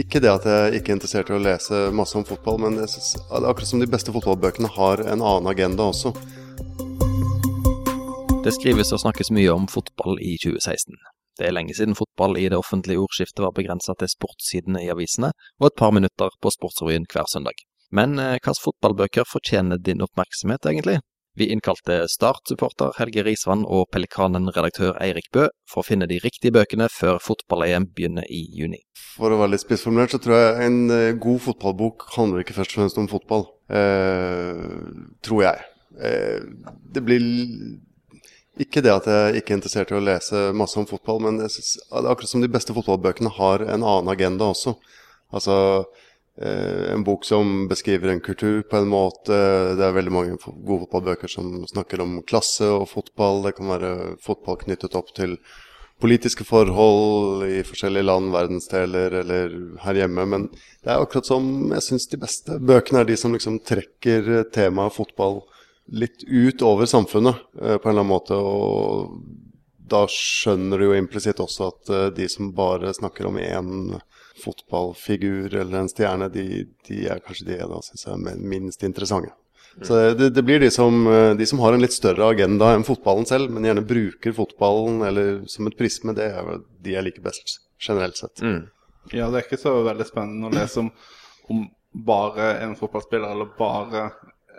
Ikke det at jeg ikke er interessert i å lese masse om fotball, men jeg synes, akkurat som de beste fotballbøkene har en annen agenda også. Det skrives og snakkes mye om fotball i 2016. Det er lenge siden fotball i det offentlige ordskiftet var begrensa til sportssidene i avisene, og et par minutter på Sportsrevyen hver søndag. Men eh, hvilke fotballbøker fortjener din oppmerksomhet, egentlig? Vi innkalte Start-supporter Helge Risvann og Pelikanen-redaktør Eirik Bø for å finne de riktige bøkene før fotball-EM begynner i juni. For å være litt spissformulert, så tror jeg en eh, god fotballbok handler ikke først og fremst om fotball. Eh, tror jeg. Eh, det blir ikke det at jeg ikke er interessert i å lese masse om fotball, men jeg synes, akkurat som de beste fotballbøkene har en annen agenda også. Altså en bok som beskriver en kultur på en måte. Det er veldig mange gode fotballbøker som snakker om klasse og fotball. Det kan være fotball knyttet opp til politiske forhold i forskjellige land, verdensdeler eller her hjemme. Men det er akkurat som jeg syns de beste bøkene er de som liksom trekker temaet fotball litt ut over samfunnet eh, på en eller annen måte. Og da skjønner du jo implisitt også at eh, de som bare snakker om én fotballfigur eller en stjerne, de, de er kanskje de da syns er minst interessante. Mm. Så det, det, blir de som, de som, har en litt større agenda enn fotballen selv, men gjerne bruker fotballen eller som et prisme, det er de jeg liker best, generelt sett. Mm. Ja, det er ikke så veldig spennende å lese om, om bare en fotballspiller eller bare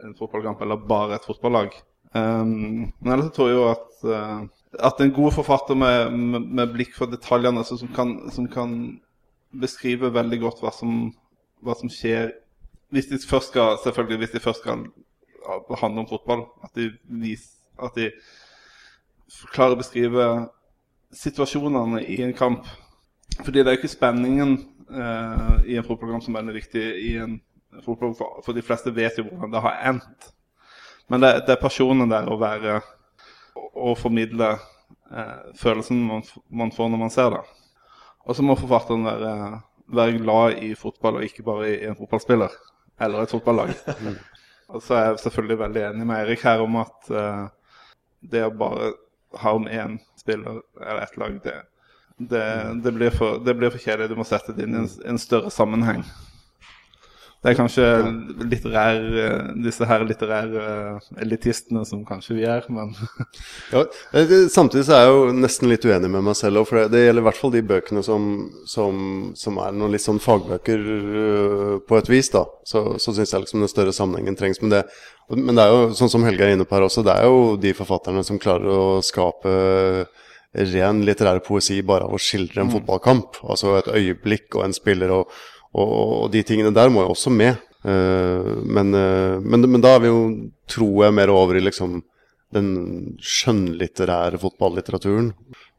en fotballkamp eller bare et fotballag. Um, men ellers tror jeg jo at, uh, at en god forfatter med, med, med blikk for detaljene, altså, som, kan, som kan beskriver veldig godt hva som, hva som skjer hvis de først skal, selvfølgelig hvis de først skal handle om fotball. At de, vis, at de klarer å beskrive situasjonene i en kamp. Fordi det er jo ikke spenningen eh, i en fotballkamp som er veldig viktig i en fotball, for, de fleste vet jo hvordan det har endt. Men det, det er personen der å være Å formidle eh, følelsen man, man, får når man ser det. Og så må forfatteren være, være, glad i fotball, og ikke bare i en fotballspiller eller et fotballag. Og så er jeg selvfølgelig veldig enig med Eirik her om at uh, det å bare ha om én spiller eller ett lag, det, det, det, blir for, det, blir for, kjedelig. Du må sette det inn i en, en større sammenheng. Det er kanskje litterær, disse her litterære eh, elitistene som kanskje vi er, men ja, Samtidig så er jeg jo nesten litt uenig med meg selv òg, for det, gjelder i hvert fall de bøkene som, som, som, er noen litt sånn fagbøker eh, på et vis, da. Så, så syns jeg liksom den større sammenhengen trengs. Men det, men det er jo sånn som Helge er inne på her også, det er jo de forfatterne som klarer å skape ren litterær poesi bare av å skildre en mm. fotballkamp. Altså et øyeblikk og en spiller. og og, de tingene der må jo også med. Uh, men, uh, men, men, da er vi jo, tror jeg, mer over i liksom den skjønnlitterære fotballitteraturen.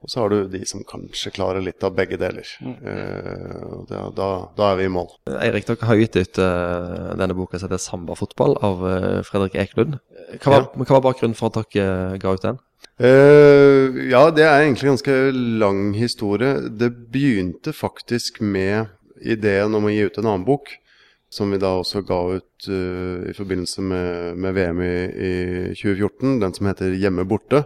Og så har du de som kanskje klarer litt av begge deler. Uh, da, da, da, er vi i mål. Eirik, dere har gitt ut denne boka som heter 'Sambafotball' av Fredrik Eklund. Hva var, ja. hva var, bakgrunnen for at dere ga ut den? ja, det er egentlig en ganske lang historie. Det begynte faktisk med ideen om å gi ut en annen bok, som vi da også ga ut uh, i forbindelse med, med VM i, i, 2014, den som heter 'Hjemme borte'.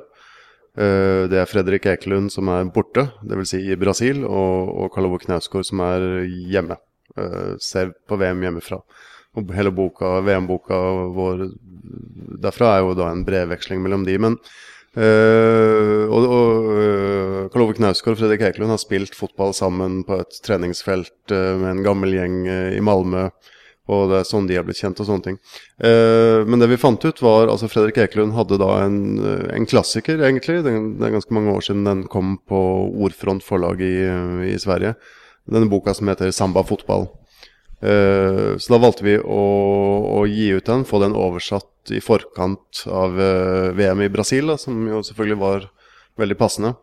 Uh, det er Fredrik Ekelund som er borte, dvs. Si i Brasil, og, og Karl Ove Knausgård som er hjemme. Uh, ser på VM hjemmefra. Og hele boka, VM-boka vår derfra er jo da en brevveksling mellom de. Men Uh, og, og uh, Karl Ove Knausgård og Fredrik Eklund har spilt fotball sammen på et treningsfelt uh, med en gammel gjeng i Malmö. Og det er sånn de har blitt kjent og sånne ting. men det vi fant ut, var altså Fredrik Ekelund hadde da en, en klassiker, egentlig. Det, er ganske mange år siden den kom på Ordfront forlag i, i Sverige. Denne boka som heter 'Samba fotball'. Uh, så da valgte vi å, å, gi ut den, få den oversatt i forkant av uh, VM i Brasil, da, som jo selvfølgelig var veldig passende.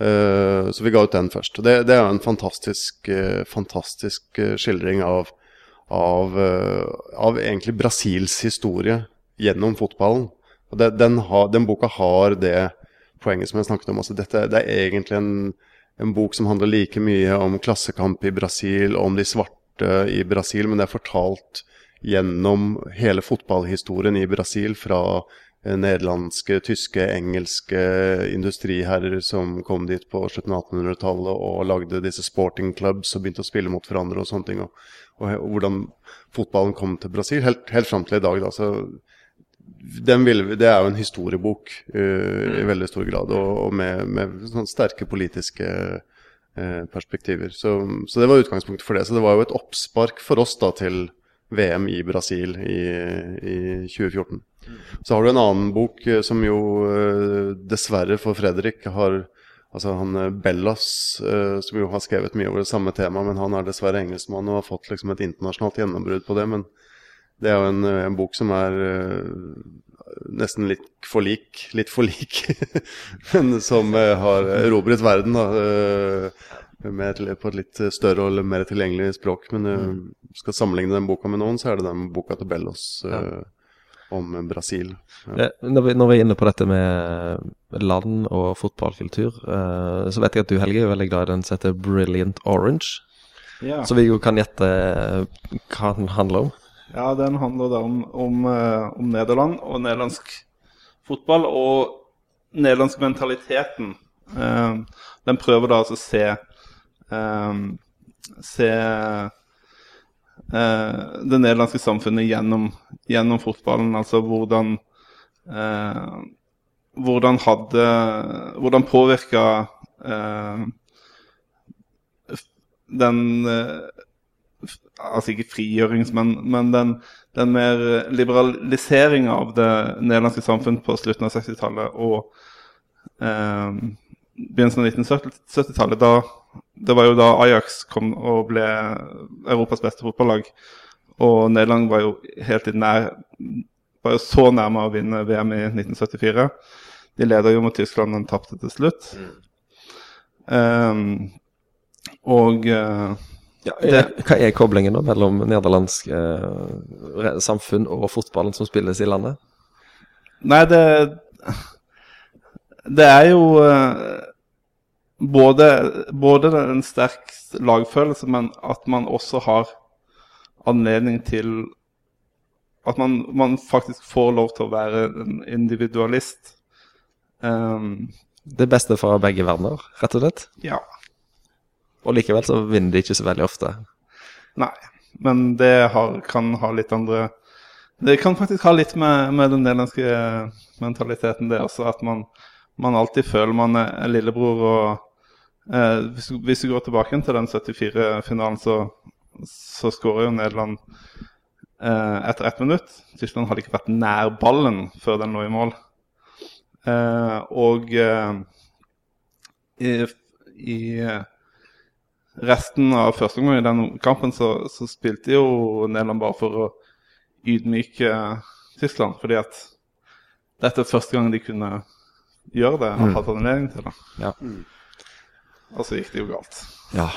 Uh, så vi ga ut den først. Det, det er en fantastisk, fantastisk skildring av, av, av, egentlig Brasils historie gjennom fotballen. Og det, den, ha, den, boka har det poenget som jeg snakket om. Altså dette, det er egentlig en, en bok som handler like mye om klassekamp i Brasil, om de svarte i Brasil, men det er fortalt gjennom hele fotballhistorien i Brasil fra eh, nederlandske, tyske, engelske industriherrer som kom dit på slutten av 1800-tallet og lagde disse sporting clubs og begynte å spille mot hverandre og sånne ting. Og, og, hvordan fotballen kom til Brasil, helt, helt fram til i dag. da, så vil, det er jo en historiebok uh, i veldig stor grad, og, og med, med sånn sterke politiske uh, perspektiver. Så, så, det var utgangspunktet for det. Så det var jo et oppspark for oss da til VM i Brasil i, i 2014. Så har du en annen bok uh, som jo dessverre for Fredrik har Altså han Bellas, som jo har skrevet mye over det samme temaet, men han er dessverre engelskmann og har fått liksom et internasjonalt gjennombrudd på det. men det er jo en, en bok som er nesten litt for lik, litt for lik, men som har erobret verden da, med, på et litt større og mer tilgjengelig språk. Men mm. skal sammenligne den boka med noen, så er det den boka til Bellos ja. om Brasil. Ja. Når, vi, når, vi, er inne på dette med land og fotballkultur, så vet jeg at du Helge er veldig glad i den som heter Brilliant Orange. Ja. Så vi jo kan gjette hva den handler om. Ja, den handler da om, om, eh, om Nederland og nederlandsk fotball og nederlandsk mentaliteten. Uh, den prøver da altså å se Se uh, det nederlandske samfunnet gjennom, gjennom fotballen. Altså hvordan Hvordan hadde Hvordan påvirka den altså ikke frigjørings, men, men den, den, mer liberaliseringa av det nederlandske samfunn på slutten av 60-tallet og eh, begynnelsen av 1970-tallet. Det var jo da Ajax kom og ble Europas beste fotballag. Og Nederland var jo helt i nær var jo så nærme å vinne VM i 1974. De leder jo mot Tyskland, men tapte til slutt. Mm. Um, og uh, ja, det, hva er koblingen da mellom nederlandsk uh, samfunn og fotballen som spilles i landet? Nei, det Det er jo eh, både, både en sterk lagfølelse, men at man også har anledning til At man, man faktisk får lov til å være en individualist. Um, det beste fra begge verdener, rett og slett? Ja. Og likevel så vinner de ikke så veldig ofte. Nei, men det har, kan ha litt andre Det kan faktisk ha litt med, med den nederlandske mentaliteten, det også. At man, man, alltid føler man er lillebror. og eh, hvis, hvis, du går tilbake til den 74-finalen, så, så skårer jo Nederland eh, etter ett minutt. Tyskland hadde ikke vært nær ballen før den lå i mål. Eh, og eh, i, i resten av første omgang i den kampen så, så, spilte jo Nederland bare for å ydmyke Tyskland. Fordi at dette er første gang de kunne gjøre det og mm. hatt anledning til det. Ja. Og så gikk det jo galt. Ja.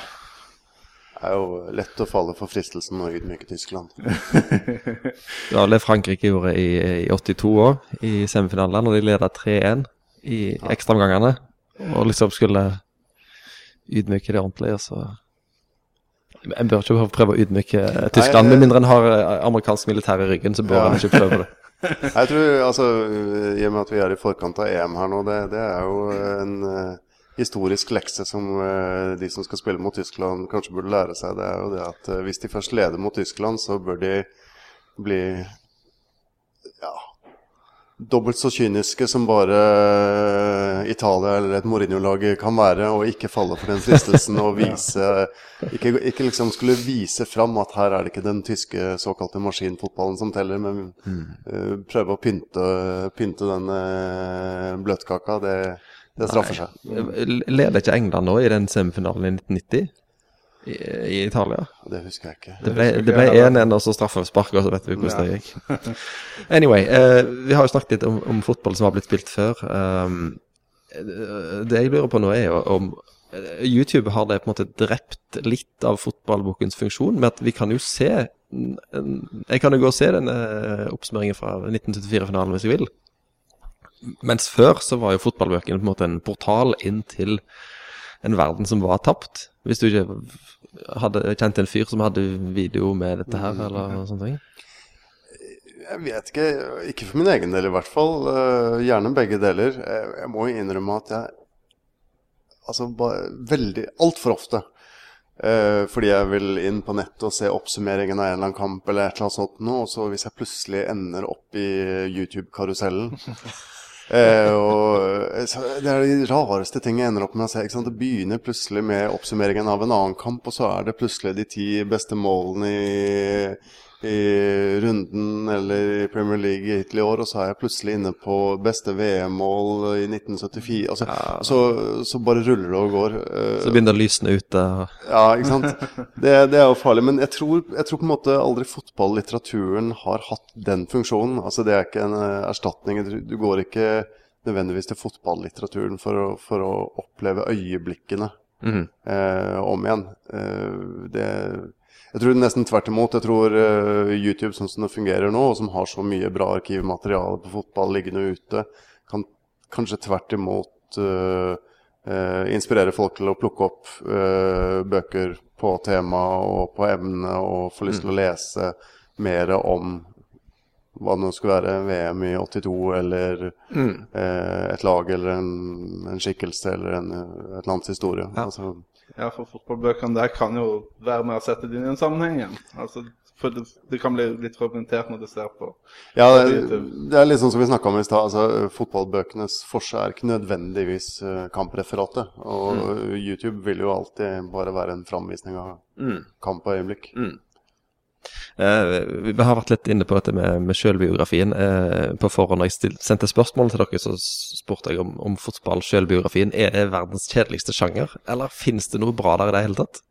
Det er jo lett å falle for fristelsen å ydmyke Tyskland. det var det Frankrike gjorde i, i 82 år, i semifinalen, når de leda 3-1 i ekstraomgangene. Og liksom skulle ydmyke det ordentlig. Og så En bør ikke prøve å ydmyke Tyskland, med mindre en har eh, amerikansk militær i ryggen, så bør ja. en ikke prøve det. Jeg tror, altså, I og med at vi er i forkant av EM her nå, det, det er jo en uh, historisk lekse som uh, de som skal spille mot Tyskland, kanskje burde lære seg. Det er jo det at uh, hvis de først leder mot Tyskland, så bør de bli ja, dobbelt så kyniske som bare eh, Italia eller et Mourinho-lag kan være, og ikke falle for den fristelsen og vise ikke, ikke, liksom skulle vise fram at her er det ikke den tyske såkalte maskinfotballen som teller, men mm. uh, prøve å pynte, pynte den uh, bløtkaka. Det, det straffer seg. Leder ikke England nå i den semifinalen i 1990? i, i Italia. Det husker jeg ikke. Det ble, det ble 1-1 og så straffespark, og så vet vi hvordan det gikk. Anyway, eh, vi har jo snakket litt om, om, fotball som har blitt spilt før. Um, det jeg lurer på nå, er jo om eh, YouTube har det på en måte drept litt av fotballbokens funksjon, med at vi kan jo se Jeg kan jo gå og se denne oppsummeringen fra 1974-finalen hvis jeg vil. Mens før så var jo fotballbøkene på en måte en portal inn til en verden som var tapt. Hvis du ikke hadde kjent en fyr som hadde video med dette her, eller sånne ting? Jeg vet ikke. Ikke for min egen del, i hvert fall. Uh, gjerne begge deler. Jeg, jeg må jo innrømme at jeg Altså bare veldig Altfor ofte. Uh, fordi jeg vil inn på nettet og se oppsummeringen av en eller annen kamp eller et eller annet sånt noe. Og så hvis jeg plutselig ender opp i YouTube-karusellen uh, og Det er de rareste ting jeg ender opp med å se. Det begynner plutselig med oppsummeringen av en annen kamp, og så er det plutselig de ti beste målene i i runden eller i Premier League hittil i år, og så er jeg plutselig inne på beste VM-mål i 1974. Altså, ja. så, så, bare ruller det og går. Så begynner lysene ute? Ja, ikke sant. Det, det, er jo farlig. Men jeg tror, jeg tror på en måte aldri fotballitteraturen har hatt den funksjonen. Altså Det er ikke en eh, erstatning. Du går ikke nødvendigvis til fotballitteraturen for å, for å oppleve øyeblikkene mm. eh, om igjen. Eh, det jeg tror nesten tvert imot. Jeg tror uh, YouTube sånn som det fungerer nå, og som har så mye bra arkivmateriale på fotball liggende ute, kan kanskje tvert imot uh, uh, inspirere folk til å plukke opp bøker på tema og på emne, og få lyst til å mm. lese mer om hva det nå skulle være, VM i 82 eller mm. et lag eller en, en skikkelse eller en, et lands historie. Ja. Altså, ja, for fotballbøkene der kan jo være med å sette det inn i en sammenheng igjen. Altså, for det, det, kan bli litt fragmentert når du ser på Ja, det, det er litt sånn som vi snakka om i stad. Altså, fotballbøkenes forse er ikke nødvendigvis uh, kampreferatet. Og mm. YouTube vil jo alltid bare være en framvisning av mm. kamp og øyeblikk. Mm. Eh, vi har vært litt inne på dette med, med selvbiografien. Eh, på forhånd da jeg stil, sendte spørsmål til dere, så spurte jeg om, om fotball, selvbiografien. Er det verdens kjedeligste sjanger, eller finnes det noe bra der i det hele tatt?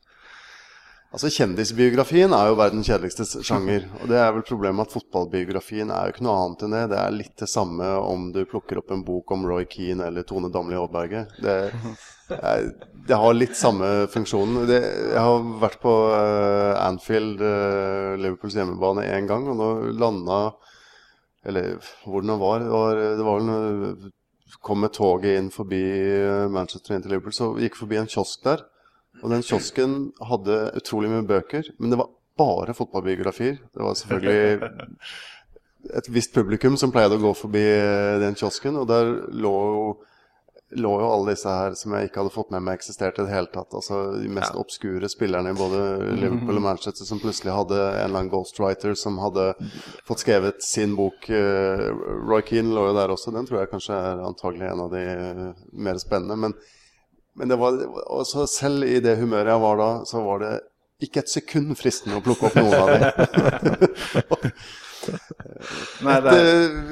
Altså Kjendisbiografien er jo verdens kjedeligste sjanger. Og det er vel problemet at fotballbiografien er jo ikke noe annet enn det. Det er litt det samme om du plukker opp en bok om Roy Keane eller Tone Damli Aaberget. Det, det, har litt samme funksjonen. Det, jeg har vært på uh, Anfield, uh, Liverpools hjemmebane, én gang, og nå landa Eller hvor den var. Var, det var vel Kom med toget inn forbi eh, Manchester inn til Liverpool, så gikk forbi en kiosk der. Og den kiosken hadde utrolig mye bøker, men det var bare fotballbiografier. Det var selvfølgelig et visst publikum som pleide å gå forbi eh, den kiosken, og der lå jo, lå jo alle disse her som jeg ikke hadde fått med meg eksisterte i det hele tatt. Altså de mest ja. obskure spillerne i både Liverpool og Manchester som plutselig hadde en eller annen ghostwriter som hadde fått skrevet sin bok. Eh, Roy Keane lå jo der også. Den tror jeg kanskje er antagelig en av de mer spennende. men men det var, selv i det humøret jeg var da, så var det ikke et sekund fristende å plukke opp noen av dem. Det...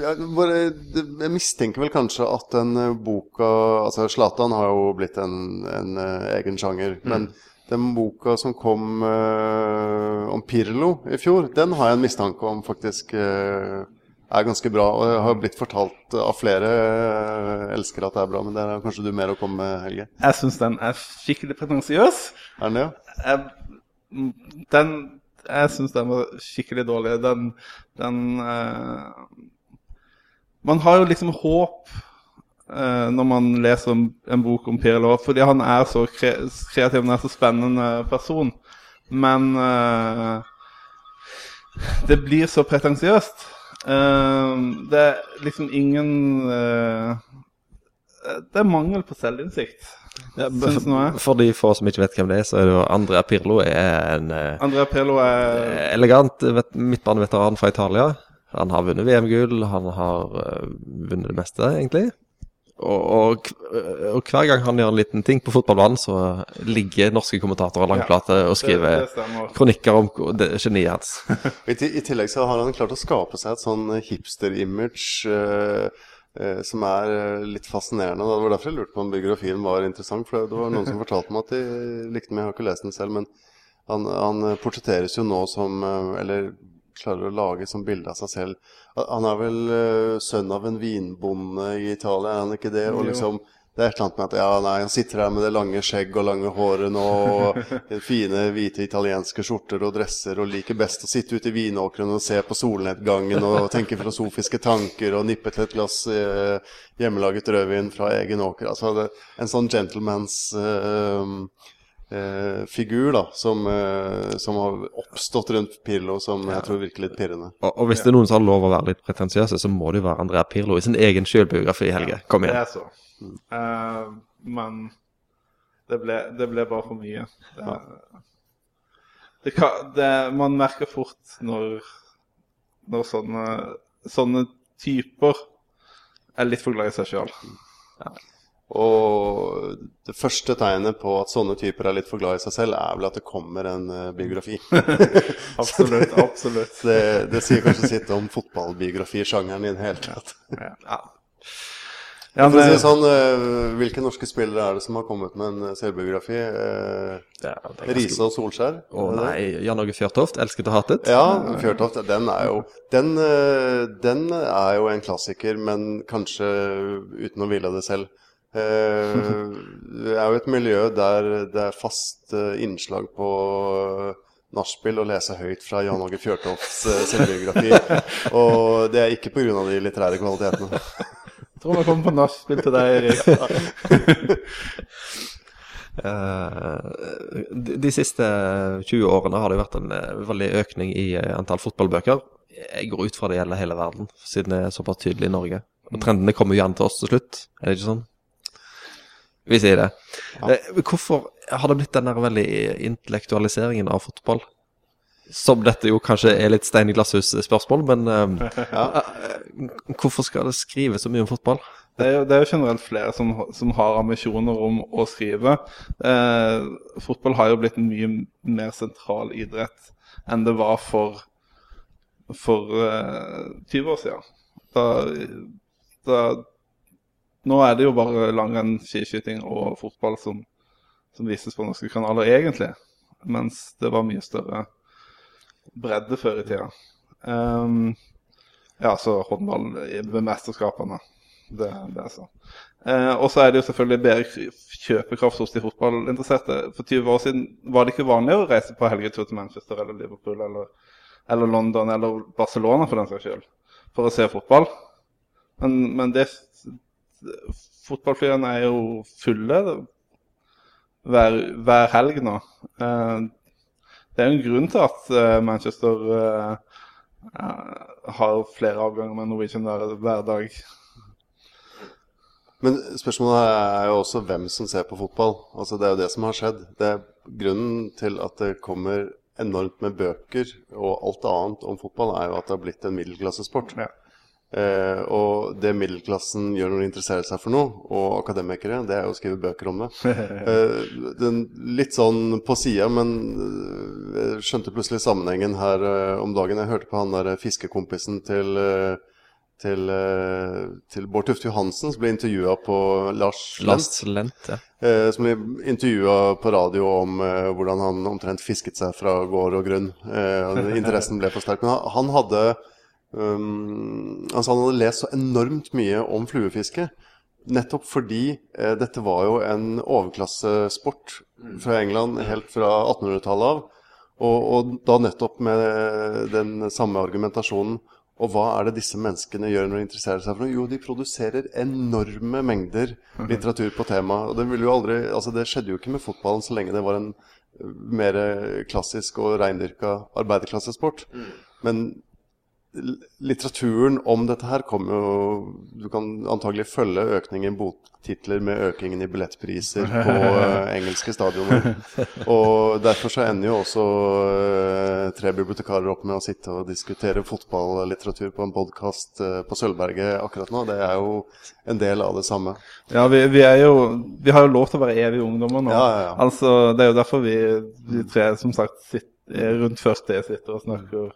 jeg, mistenker vel kanskje at den eh, boka Altså Zlatan har jo blitt en, en uh, egen sjanger. Mm. Men den boka som kom uh, om Pirlo i fjor, den har jeg en mistanke om faktisk uh, er ganske bra. Og jeg har blitt fortalt av flere elskere elsker at det er bra, men det er kanskje du mer å komme med, Helge? Jeg syns den er skikkelig pretensiøs. Er den det, ja? Jeg, den Jeg syns den var skikkelig dårlig. Den, den uh, Man har jo liksom håp uh, når man leser en bok om Pirlo, fordi han er så kre kreativ og er så spennende person. Men uh, det blir så pretensiøst. Uh, det er liksom ingen uh, Det er mangel på selvinnsikt. Ja, for de få som ikke vet hvem det er, så er det jo Andrea Pirlo er en uh, Andrea Pirlo er elegant midtbaneveteran fra Italia. Han har vunnet VM-gull, han har vunnet det meste, egentlig. Og, og, og, hver gang han gjør en liten ting på fotballbanen, så ligger norske kommentatorer langplate og skriver det, det kronikker om geniet hans. I, I, tillegg så har han klart å skape seg et sånn hipster-image uh, uh, som er uh, litt fascinerende. Det var derfor jeg lurte på om biografien var interessant. For det var noen som fortalte meg at de likte meg. jeg har ikke lest den selv. Men han, han portretteres jo nå som Eller klarer å lage som bilde av seg selv. Han er vel uh, sønn av en vinbonde i Italia, er han ikke det? Og liksom, det er et eller annet med at ja, nei, han sitter her med det lange skjegg og lange håret nå, og fine hvite italienske skjorter og dresser, og liker best å sitte ute i vinåkeren og se på solnedgangen og tenke filosofiske tanker og nippe til et glass uh, hjemmelaget rødvin fra egen åker. Altså det, en sånn gentlemans uh, eh, figur da, som, eh, som har oppstått rundt Pirlo, som jeg tror virker litt pirrende. Og, og hvis det er noen som har lov å være litt pretensiøse, så må det jo være Andrea Pirlo i sin egen selvbiografi, Helge. Kom Det igjen. er så. Eh, men det ble, det ble bare for mye. Det, det kan, det, man merker fort når, når sånne, sånne typer er litt for glad i seg sjøl. Og det første tegnet på at sånne typer er litt for glad i seg selv, er vel at det kommer en eh, biografi. Absolutt. absolutt. det, det sier kanskje sitt om fotballbiografisjangeren i det hele tatt. Ja, Ja, men... si sånn, eh, hvilke norske spillere er det som har kommet med en eh, selvbiografi? Ja, Riise og Solskjær? Å nei, Jan Åge Fjørtoft, elsket og hatet. Ja, Fjørtoft, den er jo den, den er jo en klassiker, men kanskje uten å ville det selv. Eh, Det er jo et miljø der det er fast eh, innslag på eh, nachspiel å lese høyt fra Jan Åge Fjørtofts eh, selvbiografi. Og det er ikke pga. de litterære kvalitetene. jeg tror vi kommer på nachspiel til deg, Erik. Eh, de, siste 20 årene har det vært en eh, veldig økning i eh, antall fotballbøker. Jeg går ut fra det gjelder hele verden, siden det er såpass tydelig i Norge. Og trendene kommer jo igjen til oss til slutt, er det ikke sånn? Vi sier det. Ja. Hvorfor har det blitt den der veldig intellektualiseringen av fotball? Som dette jo kanskje er litt stein i glasshus-spørsmål, men eh, eh, hvorfor skal det skrives så mye om fotball? Det er, jo, det er jo generelt flere som, som har ambisjoner om å skrive. Eh, fotball har jo blitt en mye mer sentral idrett enn det var for, for eh, 20 år siden. Da, da, nå er det jo bare langrenn, skiskyting og fotball som, som vises på norske kanaler, egentlig. Mens det var mye større bredde før i tida. Um, ja, så håndball ved mesterskapene. Det, det er så. Eh, og så er det jo selvfølgelig bedre kjøpekraft hos de fotballinteresserte. For 20 år siden var det ikke vanlig å reise på helgetur til Manchester eller Liverpool eller, eller London eller Barcelona for den saks skyld for å se fotball. Men, men det Fotballflyene er jo fulle hver, hver helg nå. Eh, det er jo en grunn til at eh, Manchester eh, har flere avganger med Norwegian hver dag. Men spørsmålet er jo også hvem som ser på fotball. Altså Det er jo det som har skjedd. Det er Grunnen til at det kommer enormt med bøker og alt annet om fotball, er jo at det har blitt en middelklassesport. Ja. Eh, og det middelklassen gjør når de interesserer seg for noe, og akademikere, det er jo å skrive bøker om det. Eh, den, litt sånn på sida, men eh, jeg skjønte plutselig sammenhengen her eh, om dagen. Jeg hørte på han der fiskekompisen til eh, til, eh, til Bård Tufte Johansen, som ble intervjua på Lars Lent. Lent, ja. Eh, som ble intervjua på radio om eh, hvordan han omtrent fisket seg fra gård og grunn. Eh, og interessen ble for sterk. Men han, han hadde um, altså han hadde lest så enormt mye om fluefiske. Nettopp fordi eh, dette var jo en overklassesport fra England helt fra 1800-tallet av. Og, og da nettopp med den samme argumentasjonen. Og hva er det disse menneskene gjør når de interesserer seg for noe? Jo, de produserer enorme mengder litteratur på temaet. Og det, aldri, altså det skjedde jo ikke med fotballen så lenge det var en eh, mer klassisk og reindyrka arbeiderklassesport. Men l- litteraturen om dette her kommer jo Du kan antagelig følge økningen i boktitler med økningen i billettpriser på eh, engelske stadioner. Og derfor så ender jo også eh, tre bibliotekarer opp med å sitte og diskutere fotballitteratur på en podkast på Sølvberget akkurat nå. Det er jo en del av det samme. Ja, vi, vi er jo Vi har jo lov til å være evige ungdommer nå. Ja, ja, ja. Altså, Det er jo derfor vi, vi tre som sagt sitter, er rundt 40 sitter og snakker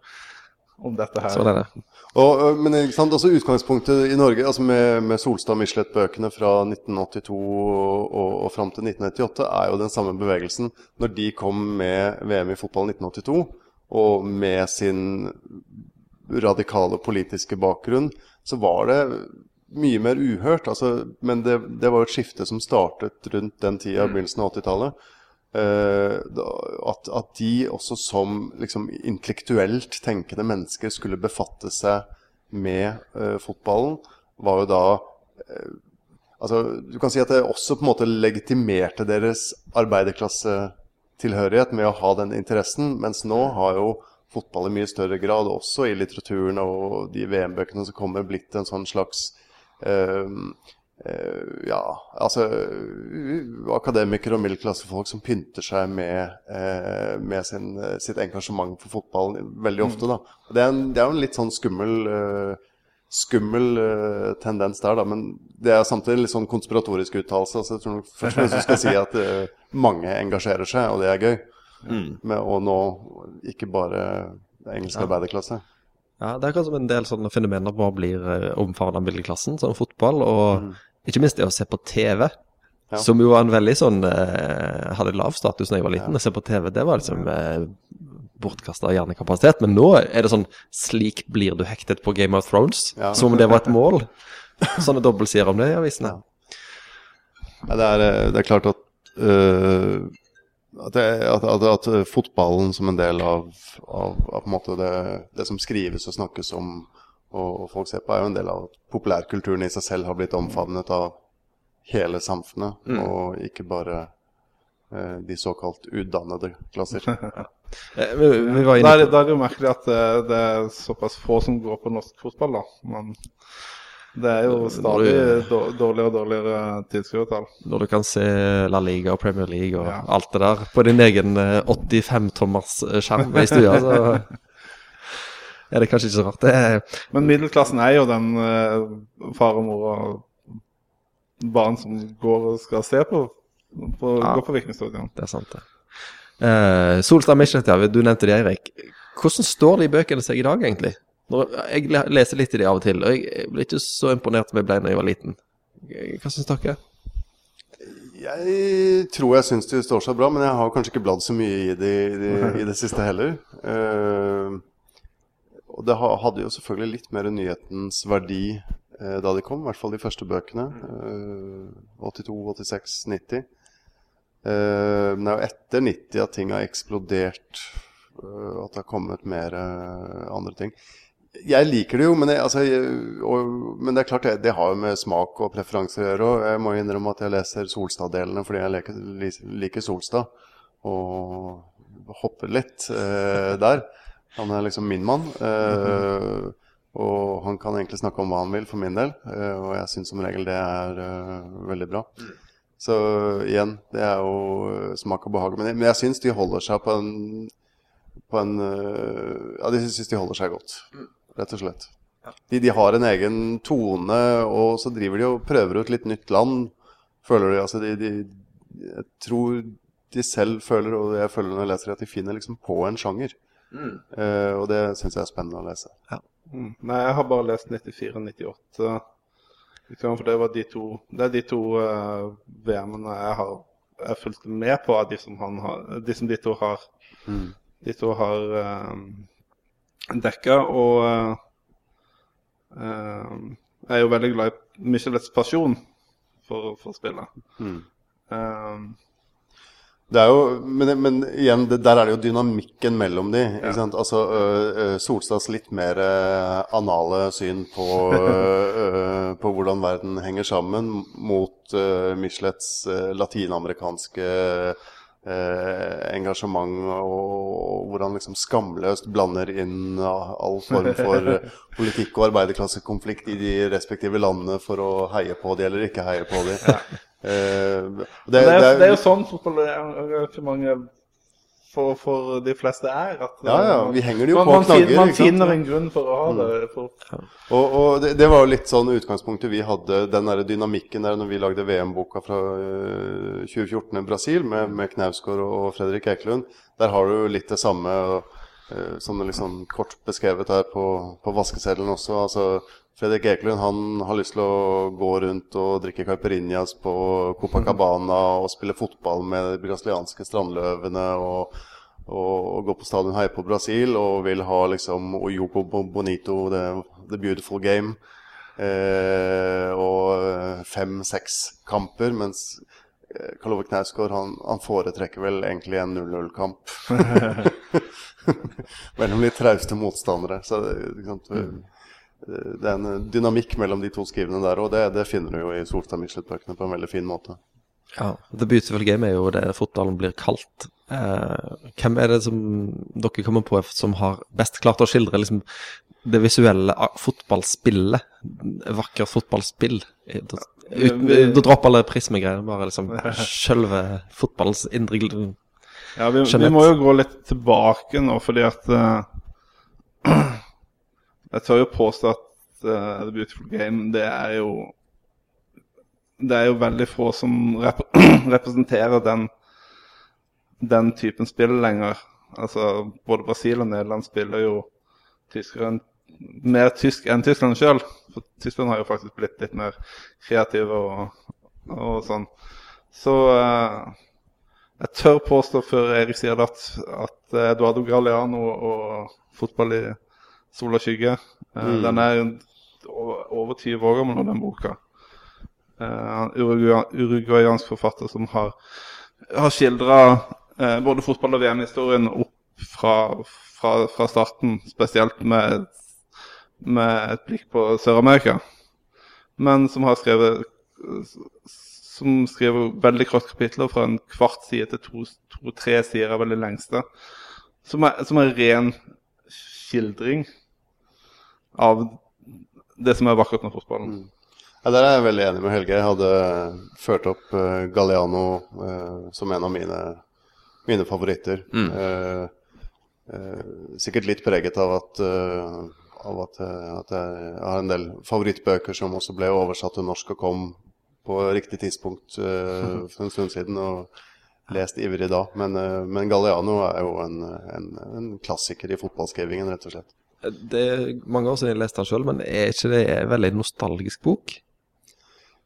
om dette her. Sånn er det. Og, men ikke sant, altså utgangspunktet i Norge altså med, med Solstad Michelet-bøkene fra 1982 og, og, og fram til 1998 er jo den samme bevegelsen. Når de kom med VM i fotball 1982, og med sin radikale politiske bakgrunn, så var det mye mer uhørt. Altså, men det, det var jo et skifte som startet rundt den tida, begynnelsen av 80-tallet. Eh, at, at de også som liksom, intellektuelt tenkende mennesker skulle befatte seg med uh, fotballen, var jo da Altså, du kan si at det også på en måte legitimerte deres arbeiderklassetilhørighet med å ha den interessen, mens nå har jo fotball i mye større grad, også i litteraturen og de VM-bøkene som kommer, blitt en sånn slags uh, uh, Ja, altså uh, Akademikere og middelklassefolk som pynter seg med, med sin, sitt engasjement for fotball veldig ofte. da. Det er, en, det er jo en litt sånn skummel skummel tendens der, da. Men det er samtidig litt sånn konspiratorisk uttalelse. Altså, jeg tror nok først og fremst skal si at mange engasjerer seg, og det er gøy. Mm. Med å nå ikke bare engelsk ja. arbeiderklasse. Ja, det er kanskje en del sånne fenomener bare blir omfavnet av middelklassen, som fotball, og mm. Ikke minst det å se på TV. Ja. Som jo var en veldig sånn eh, Hadde lav status da jeg var liten. Å se på TV, det var liksom eh, bortkasta hjernekapasitet. Men nå er det sånn Slik blir du hektet på Game of Thrones. Ja. Som om det var et mål. Sånne dobbeltsider om det i avisene. Ja. Det, er, det, er, klart at, uh, at, at, at, fotballen som en del av, av, av en det, det, som skrives og snakkes om og, og, folk ser på, er jo en del av at populærkulturen i seg selv har blitt omfavnet av hele samfunnet, mm. og ikke bare eh, de såkalt utdannede klasser. Eh, vi, vi var inne på... Da er det jo merkelig at det, eh, det, er såpass få som går på norsk fotball, da. Men det er jo stadig dårligere og dårligere tilskuertall. Når du kan se La Liga og Premier League og ja. alt det der på din egen 85-tommers eh, skjerm i stua, så er det kanskje ikke så rart. Er... Men middelklassen er jo den uh, far og mor og barn som går og skal se på, på, ja, på Vikingstadion. Det er sant, det. Uh, Solstad Michelet, ja, du nevnte det, Eirik. Hvordan står de bøkene seg i dag, egentlig? Når jeg leser litt i de av og til, og jeg ble ikke så imponert som jeg ble da jeg var liten. Hva syns dere? Jeg tror jeg syns de står seg bra, men jeg har kanskje ikke bladd så mye i det, i de, i det siste heller. Uh, og det hadde jo selvfølgelig litt mer nyhetens verdi eh, da de kom, i hvert fall de første bøkene. Eh, 82, 86, 90. Eh, men det er jo etter 90 at ting har eksplodert. Uh, at det har kommet mer uh, andre ting. Jeg liker det jo, men, jeg, altså, jeg, og, men det er klart det, det, har jo med smak og preferanser å gjøre. Og jeg må innrømme at jeg leser Solstad-delene fordi jeg leker, liker Solstad. Og hopper litt der. Han er liksom min mann. Mm Og han kan egentlig snakke om hva han vil, for min del. og jeg syns som regel det er veldig bra. Mm. Så igjen, det er jo eh, smak og behag. Men jeg, syns de holder seg på en, på en eh, Ja, de syns de holder seg godt, rett og slett. De, de, har en egen tone, og så driver de og prøver ut litt nytt land, føler de. Altså, de, de Jeg tror de selv føler, og jeg føler når jeg leser, at de finner liksom på en sjanger. Mm. Uh, og det syns jeg er spennende å lese. Ja. Mm. Nei, jeg har bare lest 94 og 98. For det, var de to, det er de to uh, VM-ene jeg har jeg fulgt med på av de som, han har, de, som de to har, mm. de to har uh, eh, dekka. Og uh, uh, jeg er jo veldig glad i Michelets pasjon for, for spillet. Mm. Um, jo, men, men igjen, det, der er det jo dynamikken mellom de. Ja. Altså, ø, Solstads litt mer ø, anale syn på, ø, på, hvordan verden henger sammen, mot uh, Michelets latinamerikanske engasjement, og hvor han liksom skamløst blander inn all form for politikk og arbeiderklassekonflikt i de respektive landene for å heie på de eller ikke heie på de. Ja. Uh, det, det, er, det, er, det, er, jo sånn fotballarrangementet for, for de fleste er. At, ja, ja, vi henger det jo man, på knagger. Man, man finner en grunn for å ha mm. det. For... Og, og det, var jo litt sånn utgangspunktet vi hadde, den der dynamikken der når vi lagde VM-boka fra uh, eh, 2014 i Brasil med, med Knausgård og Fredrik Ekelund. Der har du jo litt det samme. Og, som det liksom kort beskrevet her på, på vaskeseddelen også. altså Fredrik Ekelund han har lyst til å gå rundt og drikke caipirinhas på Copacabana og spille fotball med de brasilianske strandløvene og, og, og gå på stadion heie på Brasil og vil ha liksom Oyoko Bonito, the, the beautiful game. Eh, og fem-seks kamper, mens eh, Karl Ove Knausgård han, han, foretrekker vel egentlig en 0-0-kamp. Mellom litt trauste motstandere. Så, sant, mm det er en dynamikk mellom de to skrivene der, og det, det finner du jo i Solstad Michelet-bøkene på en veldig fin måte. Ja, The Beautiful Game er jo det fotballen blir kalt. Eh, hvem er det som dere kommer på som har best klart å skildre liksom, det visuelle fotballspillet? Vakkert fotballspill. Uten, Du dropper alle prismegreiene, bare liksom selve fotballens indre Ja, vi, vi må jo gå litt tilbake nå, fordi at eh, Jeg tør jo påstå at uh, The Beautiful Game, det er jo Det er jo veldig få som rep representerer den, den typen spill lenger. Altså, både Brasil og Nederland spiller jo tyskere mer tysk enn Tyskland sjøl. For Tyskland har jo faktisk blitt litt mer kreative og, og sånn. Så eh, jeg tør påstå før Erik sier det, at, at Eduardo Galeano og fotball i sol og skygge Mm. Den er over over 20 år gammel nå, den boka. Eh, urugua- uruguayansk forfatter som har, har skildra eh, både fotball- og VM-historien opp fra, fra, fra starten, spesielt med, med et blikk på Sør-Amerika. Men som har skrevet som skriver veldig korte kapitler fra en kvart side til to- to-tre sider er veldig lengste. Som er, som er ren skildring av det som er vakkert med fotballen. Ja, Der er jeg veldig enig med Helge. Jeg hadde ført opp uh, Galliano uh, som en av mine, mine favoritter. Eh, Uh, sikkert litt preget av at, eh, av at, eh, at jeg har en del favorittbøker som også ble oversatt til norsk og kom på riktig tidspunkt eh, for en stund siden. og lest ivrig da. Men, eh, men Galliano er jo en, en, en klassiker i fotballskrivingen, rett og slett. Det er mange år siden jeg leste den sjøl, men er ikke det en veldig nostalgisk bok?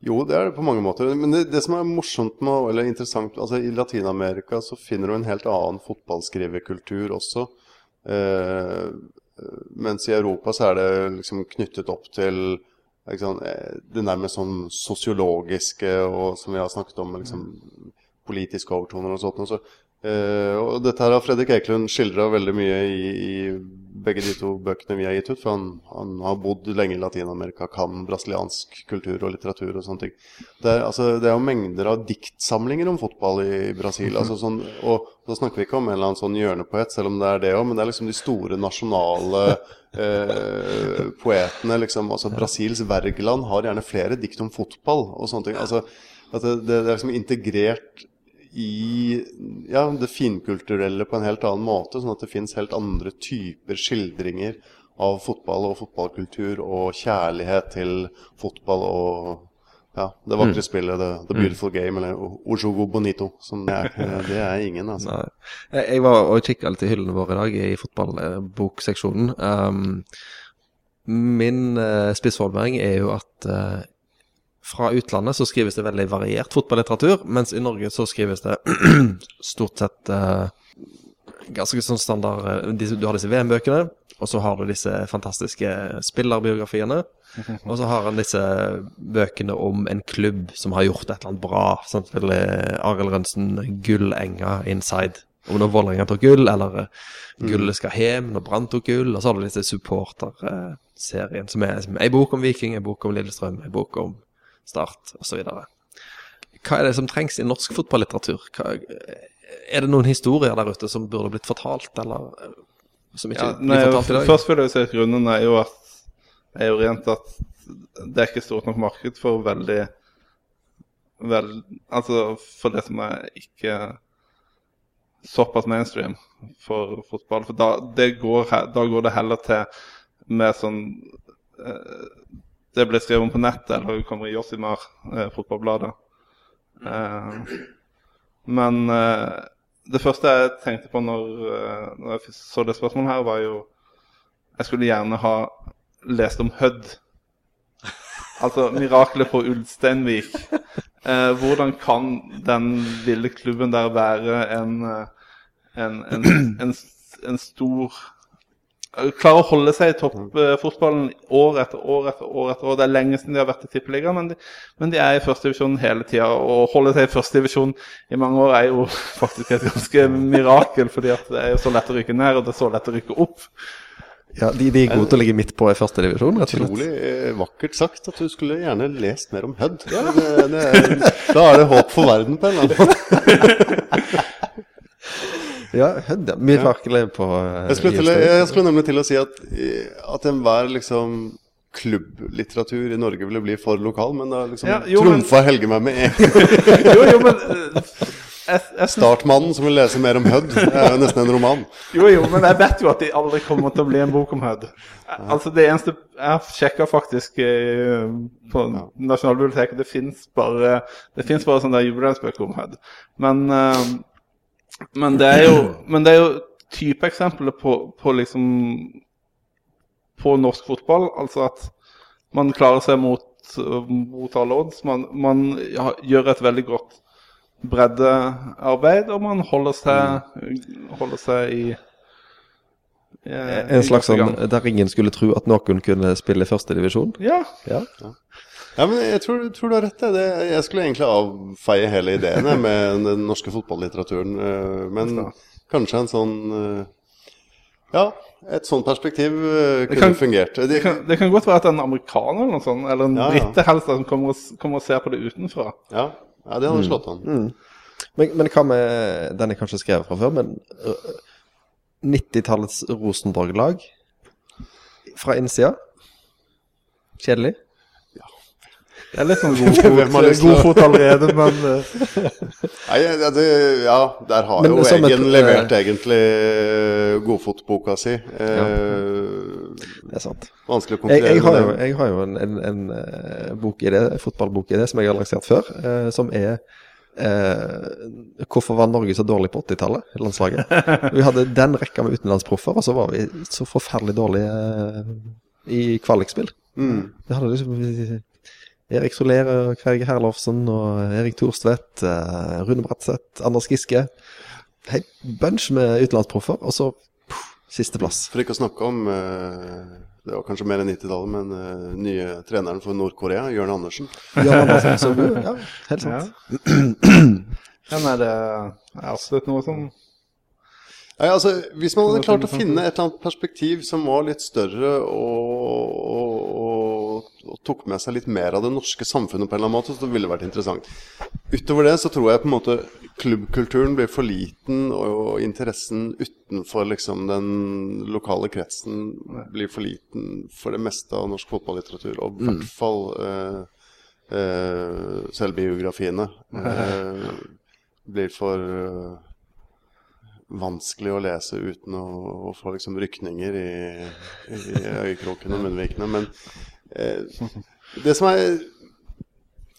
Jo, det er det på mange måter. Men det, det som er morsomt med, eller interessant altså I Latin-Amerika så finner du en helt annen fotballskriverkultur også. Eh, mens i Europa så er det liksom knyttet opp til liksom, det nærmest sånn sosiologiske og som vi har snakket om, liksom politiske overtoner og sånt. Og, så, eh, og dette her har Fredrik Eklund skildra veldig mye i, i begge de to bøkene vi har gitt ut. For han, han har bodd lenge i Latin-Amerika, kan brasiliansk kultur og litteratur og sånne ting. Det er, altså, det er jo mengder av diktsamlinger om fotball i Brasil. altså sånn, Og da snakker vi ikke om en eller annen sånn hjørnepoet, selv om det er det òg, men det er liksom de store nasjonale eh, poetene. liksom, altså Brasils Wergeland har gjerne flere dikt om fotball og sånne ting. altså det, det er liksom integrert i ja, det finkulturelle på en helt annen måte, sånn at det fins helt andre typer skildringer av fotball og fotballkultur og kjærlighet til fotball og ja, det vakre spillet, the, the beautiful game, eller Ojogo Bonito, som det er. Det er ingen, altså. Nei. Jeg, var og kikka litt i hyllene våre i dag, i fotballbokseksjonen. Um, min uh, spissformering er jo at eh, fra utlandet så skrives det veldig variert fotballitteratur, mens i Norge så skrives det stort sett eh, ganske sånn standard eh, Du har disse VM-bøkene, og så har du disse fantastiske spillerbiografiene. Og så har han disse bøkene om en klubb som har gjort et eller annet bra. Som Arild Rønsen 'Gullenga Inside'. Om når Vålerenga tok gull, eller eh, gullet skal hjem når Brann tok gull. Og så har du disse supporterserien, som er ei bok om Viking, ei bok om Lillestrøm, ei bok om Start osv. Hva er det som trengs i norsk fotballitteratur? Hva, er det noen historier der ute som burde blitt fortalt, eller eh, som ikke Ja, blir fortalt i dag? først vil jeg si at grunnen er jo at er jo rent at det er ikke stort nok marked for veldig vel, Altså for det som er ikke såpass mainstream for fotball. For da, det går, da går det heller til med sånn eh, Det ble skrevet om på nettet, eller hun kommer i Jossimar, eh, fotballbladet. Eh, men eh, det første jeg tenkte på når, eh, når jeg så det spørsmålet her, var jo Jeg skulle gjerne ha lest om Hødd. Altså miraklet på Ulsteinvik. Eh, hvordan kan den lille klubben der være en, eh, en, en, en, stor eh, Klare å holde seg i toppfotballen år etter år etter år. etter år. Det er lenge siden de har vært i Tippeligaen, men, de- men de er i førstedivisjon hele tida. Å holde seg i førstedivisjon i mange år er jo faktisk et ganske mirakel, fordi at det er jo så lett å rykke ned, og det er så lett å rykke opp. Ja, de, de er gode til å ligge midt på i første divisjon, rett og slett. Utrolig eh, vakkert sagt at du skulle gjerne lest mer om Hødd. Det, det, er- da er det håp for verden på en eller annen måte. Ja, Hødd, ja. Mye farkelig på uh, Jeg skulle, til, jeg skulle nemlig til å si at, at enhver liksom klubblitteratur i Norge ville bli for lokal, men da liksom Ja, jo, men- Helge meg med en gang. Jo, jo, men eh, jeg, jeg synes, Startmannen som vil lese mer om Hødd. Det er jo nesten en roman. Jo, jo, men jeg vet jo at det aldri kommer til å bli en bok om Hødd. Altså, det eneste Jeg sjekka faktisk eh, på Nasjonalbiblioteket. Det fins bare Det finnes bare sånne jubileumsbøker om Hødd. Men, eh, men det er jo Men det er jo typeeksempelet på, på liksom På norsk fotball. Altså at man klarer seg mot, mot alle odds. Man, man ja, gjør et veldig godt breddearbeid, og man holder seg, holder seg i eh, En slags sånn der ingen skulle tro at noen kunne spille i førstedivisjon? Ja. Ja. Ja, men jeg tror, tror du har rett. Det. Jeg skulle egentlig avfeie hele ideene med den norske fotballitteraturen. eh, Men kanskje en sånn eh, Ja, et sånt perspektiv kunne kunne kan- fungert. Det, Det kan, det kan godt være at en amerikaner eller noe sånt, eller en Ja, ja. brite helst, som kommer og, kommer og ser på det utenfra. ja, ja, det hadde slått an. Men, men hva med Den jeg kanskje skrev fra før, men øh, 90-tallets Rosenborg-lag fra innsida? Kjedelig? Det er litt sånn god fot, god fot allerede, men eh, Nei, ja, det, ja, der har Men jo Eggen et- Eggen levert egentlig eh, godfotboka si. Ja, Det er sant. Vanskelig å konkurrere jeg har jo, jeg har jo en, en, en eh, bok i det, fotballbok i det som jeg har lansert før, eh, som er eh, Hvorfor var Norge så dårlig på 80-tallet, landslaget? Vi hadde den rekka med utenlandsproffer, og så var vi så forferdelig dårlige eh, i kvalikspill. Mm. Vi hadde liksom Erik Solere, og Herlofsen og Erik Thorstvedt, eh, Rune Bratseth, Anders Giske. Hei, bunch med utenlandsproffer, og så sisteplass. For ikke å snakke om eh, Det var kanskje mer enn 90-tallet, men eh, nye treneren for Nord-Korea, Jørn Andersen. Jørn Andersen så. Ja, helt sant. ja, nei, det er absolutt noe som Nei, altså, Hvis man hadde klart å finne finne et eller annet perspektiv som var litt større og, og tok med seg litt mer av det norske samfunnet på en eller annen måte, så det ville vært interessant. Utover det så tror jeg på en måte klubbkulturen blir for liten, og interessen utenfor liksom den lokale kretsen blir for liten for det meste av norsk fotballitteratur, og i hvert fall eh, eh, selvbiografiene. Eh, blir for eh, vanskelig å lese uten å, å få liksom rykninger i, i øyekroken og munnvikene. Men det som er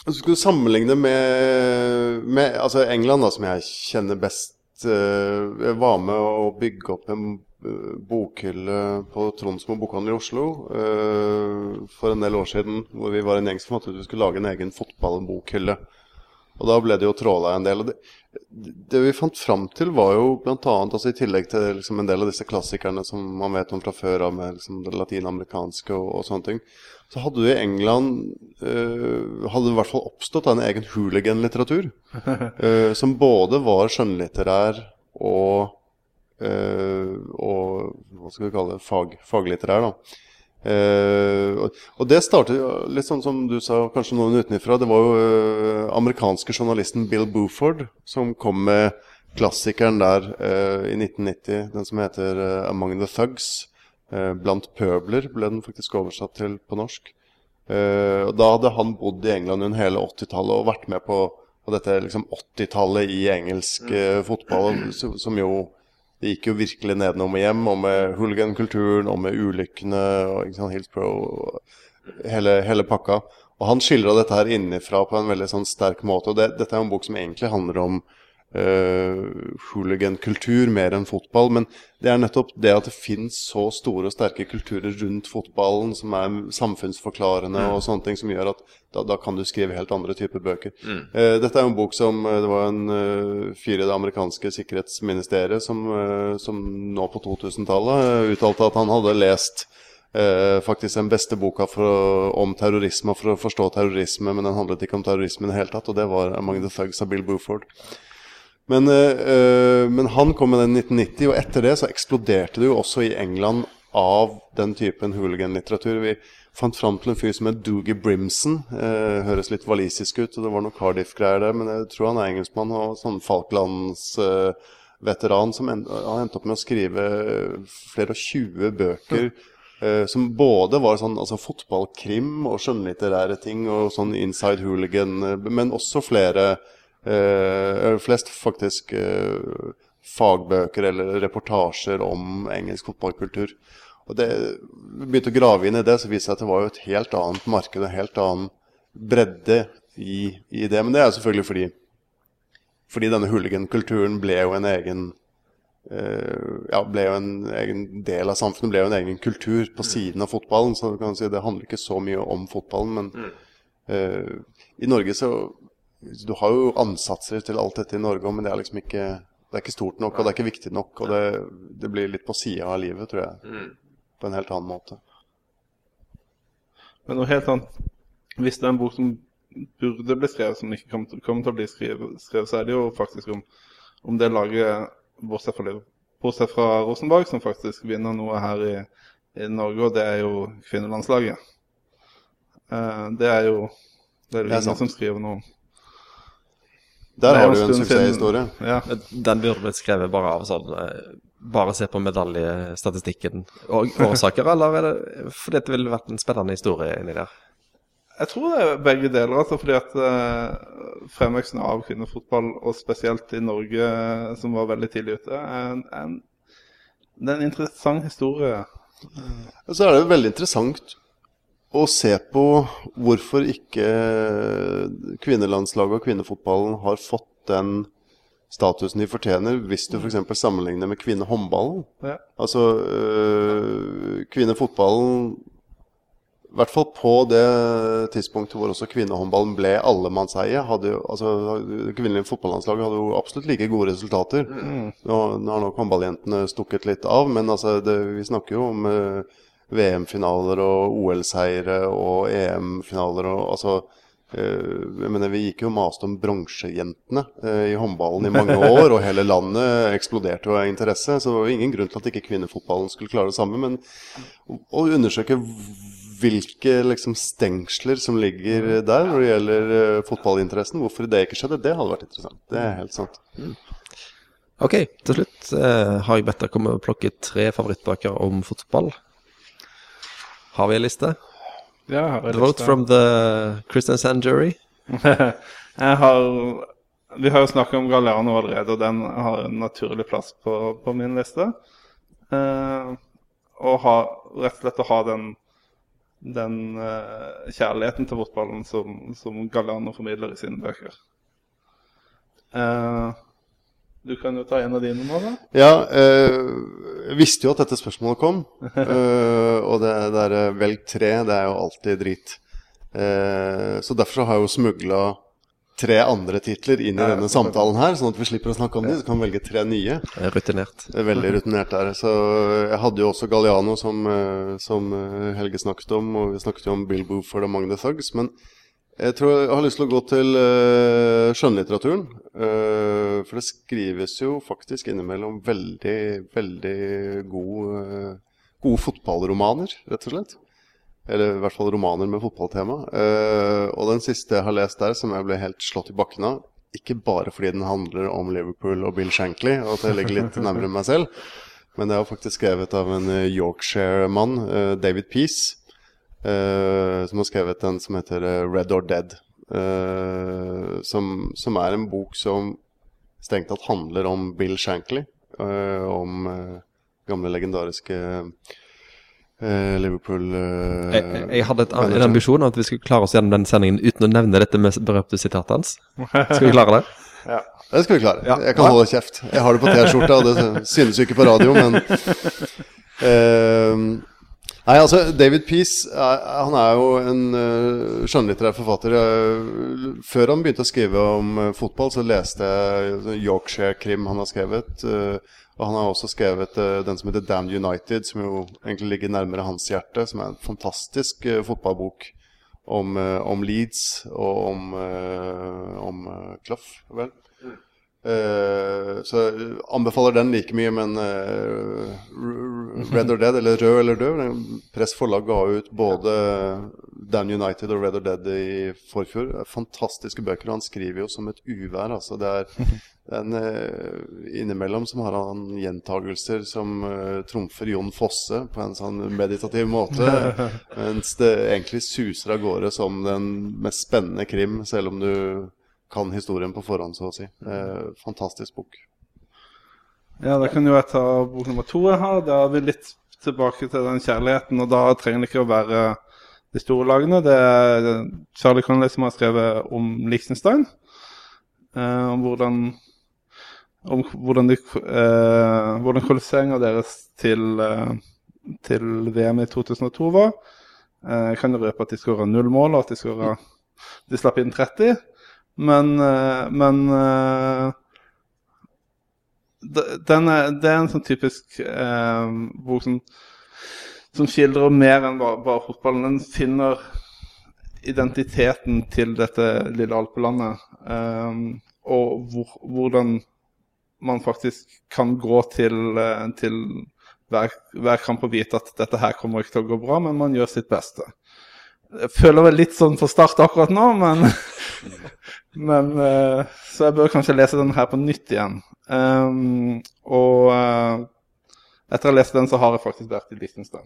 Hvis du skulle sammenligne med, med altså England, da, som jeg kjenner best eh, Jeg var med å bygge opp en eh, bokhylle på Tronsmo bokhandel i Oslo eh, for en del år siden. Hvor vi var en gjeng som fant ut vi skulle lage en egen fotballbokhylle. Og da ble det jo tråla en del. Og det, det vi fant fram til, var jo bl.a. Altså, i tillegg til liksom, en del av disse klassikerne som man vet om fra før av, med liksom, det latinamerikanske og, og sånne ting, så hadde det i England uh, hadde det i hvert fall oppstått en egen hooligan-litteratur. Uh, som både var skjønnlitterær og, uh, og hva skal vi kalle det, fag, faglitterær. da. Eh, og, det startet litt sånn som du sa, kanskje noen utenfra. Det var jo eh, amerikanske journalisten Bill Buford som kom med klassikeren der eh, i 1990, den som heter 'Among the Thugs'. 'Blant pøbler' ble den faktisk oversatt til på norsk. Og Da hadde han bodd i England under hele 80-tallet og vært med på, på dette liksom 80-tallet i engelsk fotball, som jo det gikk jo virkelig nedenom og hjem, og med hooligan-kulturen, og med ulykkene, og ikke sant, Hillsborough, og hele, hele pakka. Og han skildra dette her innenfra på en veldig sånn sterk måte. Og det, dette er en bok som egentlig handler om uh, hooligan-kultur mer enn fotball. Men det er nettopp det at det finnes så store og sterke kulturer rundt fotballen som er samfunnsforklarende og sånne ting, som gjør at da, da kan du skrive helt andre typer bøker. Eh, dette er jo en bok som eh, Det var en uh, fyr i det amerikanske sikkerhetsministeriet som, uh, som nå på 2000-tallet eh, uttalte at han hadde lest uh, faktisk den beste boka å, om terrorisme for å forstå terrorisme, men den handlet ikke om terrorisme i det hele tatt, og det var 'Among the Thugs' av Bill Buford. Men, men han kom med den i 1990, og etter det så eksploderte det jo også i England av den typen hooligan-litteratur. Vi fant fram til en fyr som het Doogie Brimson. Eh, høres litt walisisk ut, og det var noe Cardiff-greier der, men jeg tror han er engelskmann og sånn Falklands-veteran eh, som en, han endte opp med å skrive flere og 20 bøker. Eh, som både var sånn altså fotballkrim og skjønnlitterære ting og sånn inside hooligan, eh, men også flere eh, Flest faktisk eh, fagbøker eller reportasjer om engelsk fotballkultur. Og det begynte å grave inn i det, så viste det seg at det var jo et helt annet marked, en helt annen bredde i, i det. Men det er selvfølgelig fordi, fordi denne hooligan-kulturen ble jo en egen uh, ja, ble jo en egen del av samfunnet, ble jo en egen kultur på siden av fotballen. Så du kan si det handler ikke så mye om fotballen, men uh, i Norge så Du har jo ansatser til alt dette i Norge, men det er liksom ikke det er ikke stort nok, og det er ikke viktig nok. Og det, det blir litt på sida av livet, tror jeg på en helt annen måte. Men noe helt annet Hvis det er en bok som burde bli skrevet, som ikke kommer til, kommer til å bli skrevet, skrevet, så er det jo faktisk om, om det laget, bortsett fra, bortsett fra, Rosenborg, som faktisk vinner noe her i, i Norge, og det er jo kvinnelandslaget. Eh, det er jo det er det ingen som skriver noe om. Der har du en suksesshistorie. Ja. Den burde blitt skrevet bare av sånn bare se på medaljestatistikken og årsaker, eller er det fordi det ville vært en spennende historie inni der? Jeg tror det er begge deler. altså fordi at uh, Fremveksten av kvinnefotball, og spesielt i Norge, som var veldig tidlig ute, er en, en, det er en interessant historie. Så er det veldig interessant å se på hvorfor ikke kvinnelandslaget og kvinnefotballen har fått den statusen de fortjener, hvis du f.eks. For sammenligner med kvinnehåndballen. Ja. Altså øh, kvinnefotballen I hvert fall på det tidspunktet hvor også kvinnehåndballen ble allemannseie. Hadde altså, det kvinnelige fotballandslaget hadde jo absolutt like gode resultater. Mm. Nå, nå har nok håndballjentene stukket litt av, men altså, det, vi snakker jo om øh, VM-finaler og OL-seire og EM-finaler og altså jeg mener, Vi gikk jo og maste om bronsejentene eh, i håndballen i mange år, og hele landet eksploderte av interesse. Så det var jo ingen grunn til at ikke kvinnefotballen skulle klare det samme. Men å undersøke hvilke liksom, stengsler som ligger der når det gjelder uh, fotballinteressen, hvorfor det ikke skjedde, det hadde vært interessant. Det er helt sant. Mm. Ok, til slutt har jeg bedt deg komme og plukke tre favorittbøker om fotball. Har vi en liste? Ja, The vote from the Christian Sand jury. jeg har Vi har jo snakket om Galliano allerede, og den har en naturlig plass på, på min liste. Eh, og ha, rett og slett å ha den, den eh, kjærligheten til fotballen som, som Galliano formidler i sine bøker. Eh, du kan jo ta en av dine nå, da. Ja, eh, jeg visste jo at dette spørsmålet kom. eh, og det der eh, velg tre, det er jo alltid drit. Eh, så derfor så har jeg jo smugla tre andre titler inn i ja, denne samtalen her, sånn at vi slipper å snakke om dem. Så kan vi velge tre nye. Rutinert. Veldig rutinert der. Så jeg hadde jo også Galliano, som, som Helge snakket om, og vi snakket jo om Bill Boofer og Magne Thugs. men jeg tror jeg har lyst til å gå til uh, skjønnlitteraturen. Uh, for det skrives jo faktisk innimellom veldig, veldig gode, uh, gode fotballromaner, rett og slett. Eller i hvert fall romaner med fotballtema. og den siste jeg har lest der, som jeg ble helt slått i bakken av, ikke bare fordi den handler om Liverpool og Bill Shankly, og at jeg ligger litt nærmere meg selv, men det er jo faktisk skrevet av en Yorkshire-mann, David Peace. Uh, som har skrevet en som heter uh, Red or Dead. Uh, som, som, er en bok som strengt tatt handler om Bill Shankly. om gamle, legendariske Liverpool jeg, jeg, hadde et, en ambisjon om at vi skulle klare oss gjennom den sendingen uten å nevne dette med berømte sitatet hans. Skal vi klare det? ja. Det skal vi klare. Ja. Jeg kan holde kjeft. Jeg har det på T-skjorta, og det synes jo ikke på radio, men Nei, altså, David Peace han er jo en uh, skjønnlitterær forfatter. Uh, før han begynte å skrive om fotball, så leste jeg Yorkshire-krim han har skrevet. Og han har også skrevet den som heter Damned United, som jo egentlig ligger nærmere hans hjerte. Som er en fantastisk fotballbok om, om, Leeds og om, om Clough, vel. Uh, så jeg anbefaler den like mye, men uh, Red or Dead, eller Rød eller død. Press forlag ga ut både Down United og Red or Dead i forfjor. Fantastiske bøker. Han skriver jo som et uvær. Altså. Det er en, uh, innimellom som har han gjentagelser som trumfer Jon Fosse på en sånn meditativ måte. mens det egentlig suser av gårde som den mest spennende krim, selv om du kan historien på forhånd, så å si. Eh, fantastisk bok. Ja, da kan jo jeg ta bok nummer to jeg har. Da er vi litt tilbake til den kjærligheten, og da trenger det ikke å være de store lagene. Det er Charlie Connolly som har skrevet om Liechtenstein. Eh, om hvordan om hvordan, de, eh, hvordan kvalifiseringa deres til, eh, til, VM i 2002 var. Eh, jeg kan jo røpe at de skåra null mål, og at de, skåret, de slapp inn 30. Men, eh, men eh, den er, det er en sånn typisk eh, bok som, som skildrer mer enn bare, bare, fotballen. Den finner identiteten til dette lille alpelandet. Eh, og hvor, hvordan man faktisk kan gå til, eh, til hver, hver, kamp og vite at dette her kommer ikke til å gå bra, men man gjør sitt beste. Jeg føler vel litt sånn for start akkurat nå, men, men eh, Så jeg bør kanskje lese den her på nytt igjen. Um, og uh, etter å ha lest den, så har jeg faktisk vært i Liechtenstein.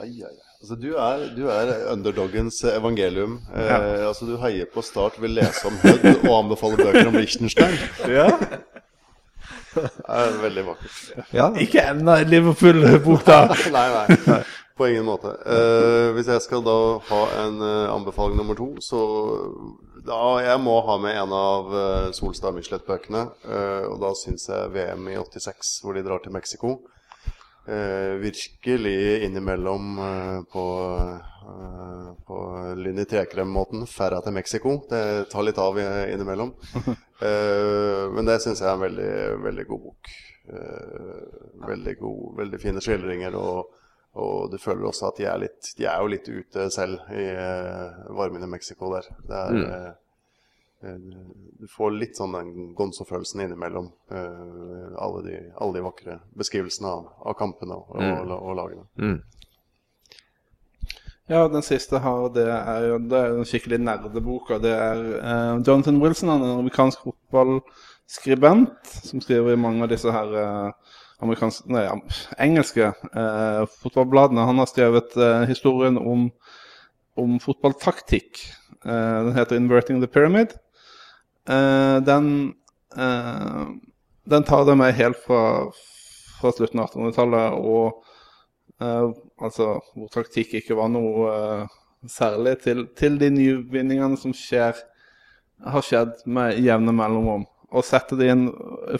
Ai, ai. Altså, du, er, du er underdoggens evangelium. Eh, ja. altså, du heier på Start, vil lese om Hødd og anbefaler bøker om Liechtenstein. Ja. Det er veldig vakkert. Ja. Ikke enda en Liverpool-bok, da. nei, nei, På ingen måte. Uh, hvis jeg skal da ha en uh, anbefaling nummer to, så da jeg må ha med en av uh, Solstad Michelet-bøkene. Uh, og da syns jeg VM i 86, hvor de drar til Mexico. Uh, virkelig innimellom på, på Linni Trekrem-måten. Ferra til Mexico. Det tar litt av innimellom. men det syns jeg er en veldig, veldig god bok. veldig god, veldig fine skildringer. og og du føler også at de er, litt, de er jo litt ute selv i uh, varmen i Mexico der. Det er, mm. uh, du får litt sånn den Gonzo-følelsen innimellom uh, alle, de, alle, de, vakre beskrivelsene av, av kampene og, mm. og, og, lagene. Mm. Ja, den siste her, det er jo det er en skikkelig nerdeboka. Det er Jonathan Wilson, han er en amerikansk fotballskribent som skriver i mange av disse her nei, engelske eh, fotballbladene. Han har skrevet eh, historien om, om fotballtaktikk. Eh, den heter 'Inverting the Pyramid'. Eh, den, eh, den, tar det med helt fra, fra slutten av 1800-tallet, og eh, altså hvor taktikk ikke var noe særlig, til, til de nyvinningene som skjer, har skjedd med jevne mellomrom og sette det i en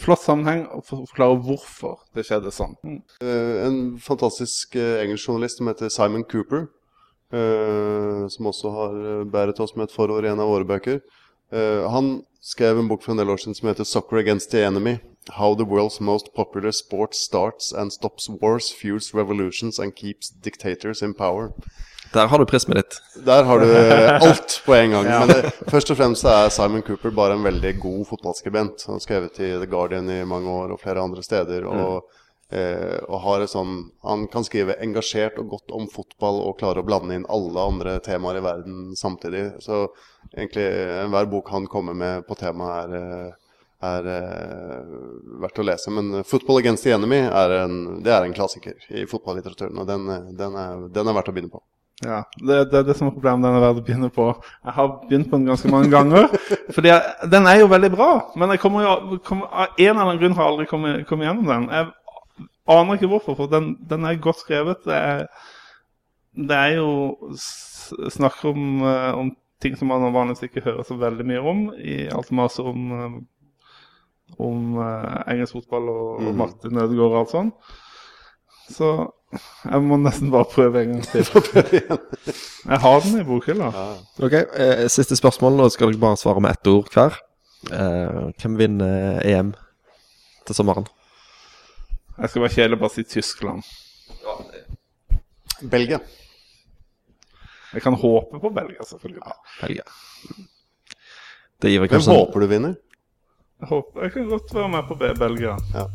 flott sammenheng og forklare hvorfor det skjedde sånn. Mm. Uh, en fantastisk uh, engelsk journalist som heter Simon Cooper, uh, som også har bæret oss med et forord i en av våre bøker. han skrev en bok for en del år siden som heter 'Soccer Against the Enemy'. How the world's most popular sport starts and stops wars, fuels revolutions and keeps dictators in power. Der har du prismet ditt. Der har du alt på en gang. ja. Men det, først og fremst er Simon Cooper bare en veldig god fotballskribent. Han har skrevet i The Guardian i mange år og flere andre steder. Og, mm. eh, og har et sånn Han kan skrive engasjert og godt om fotball og klare å blande inn alle andre temaer i verden samtidig. Så egentlig enhver bok han kommer med på temaet, er eh, er uh, verdt å lese. Men 'Football Against the Enemy' er en, det er en klassiker i fotballitteraturen. Og den, den, er, den er verdt å begynne på. Ja, det, det er det som er problemet den verden begynner på. Jeg har begynt på den ganske mange ganger. fordi jeg, Den er jo veldig bra, men jeg kommer jo, kommer, av en eller annen grunn har jeg aldri kommet, kommet gjennom den. Jeg aner ikke hvorfor, for den, den er godt skrevet. Det er, det er jo snakk om, uh, om, ting som man vanligvis ikke hører så veldig mye om. I alt maset om, uh, om uh, engelsk fotball og, mm. og Martin Ødegaard og alt sånt. Så jeg må nesten bare prøve en gang til. jeg har den i bokhylla. Ok, eh, Siste spørsmål. Nå skal dere bare svare med ett ord hver. Eh, hvem vinner EM til sommeren? Jeg skal være kjedelig og bare si Tyskland. Belgia. Jeg kan håpe på Belgia, selvfølgelig. Ja, Belgia. Hvem håper du vinner? Jeg, håper, jeg kan godt være med på Belgia. Ja.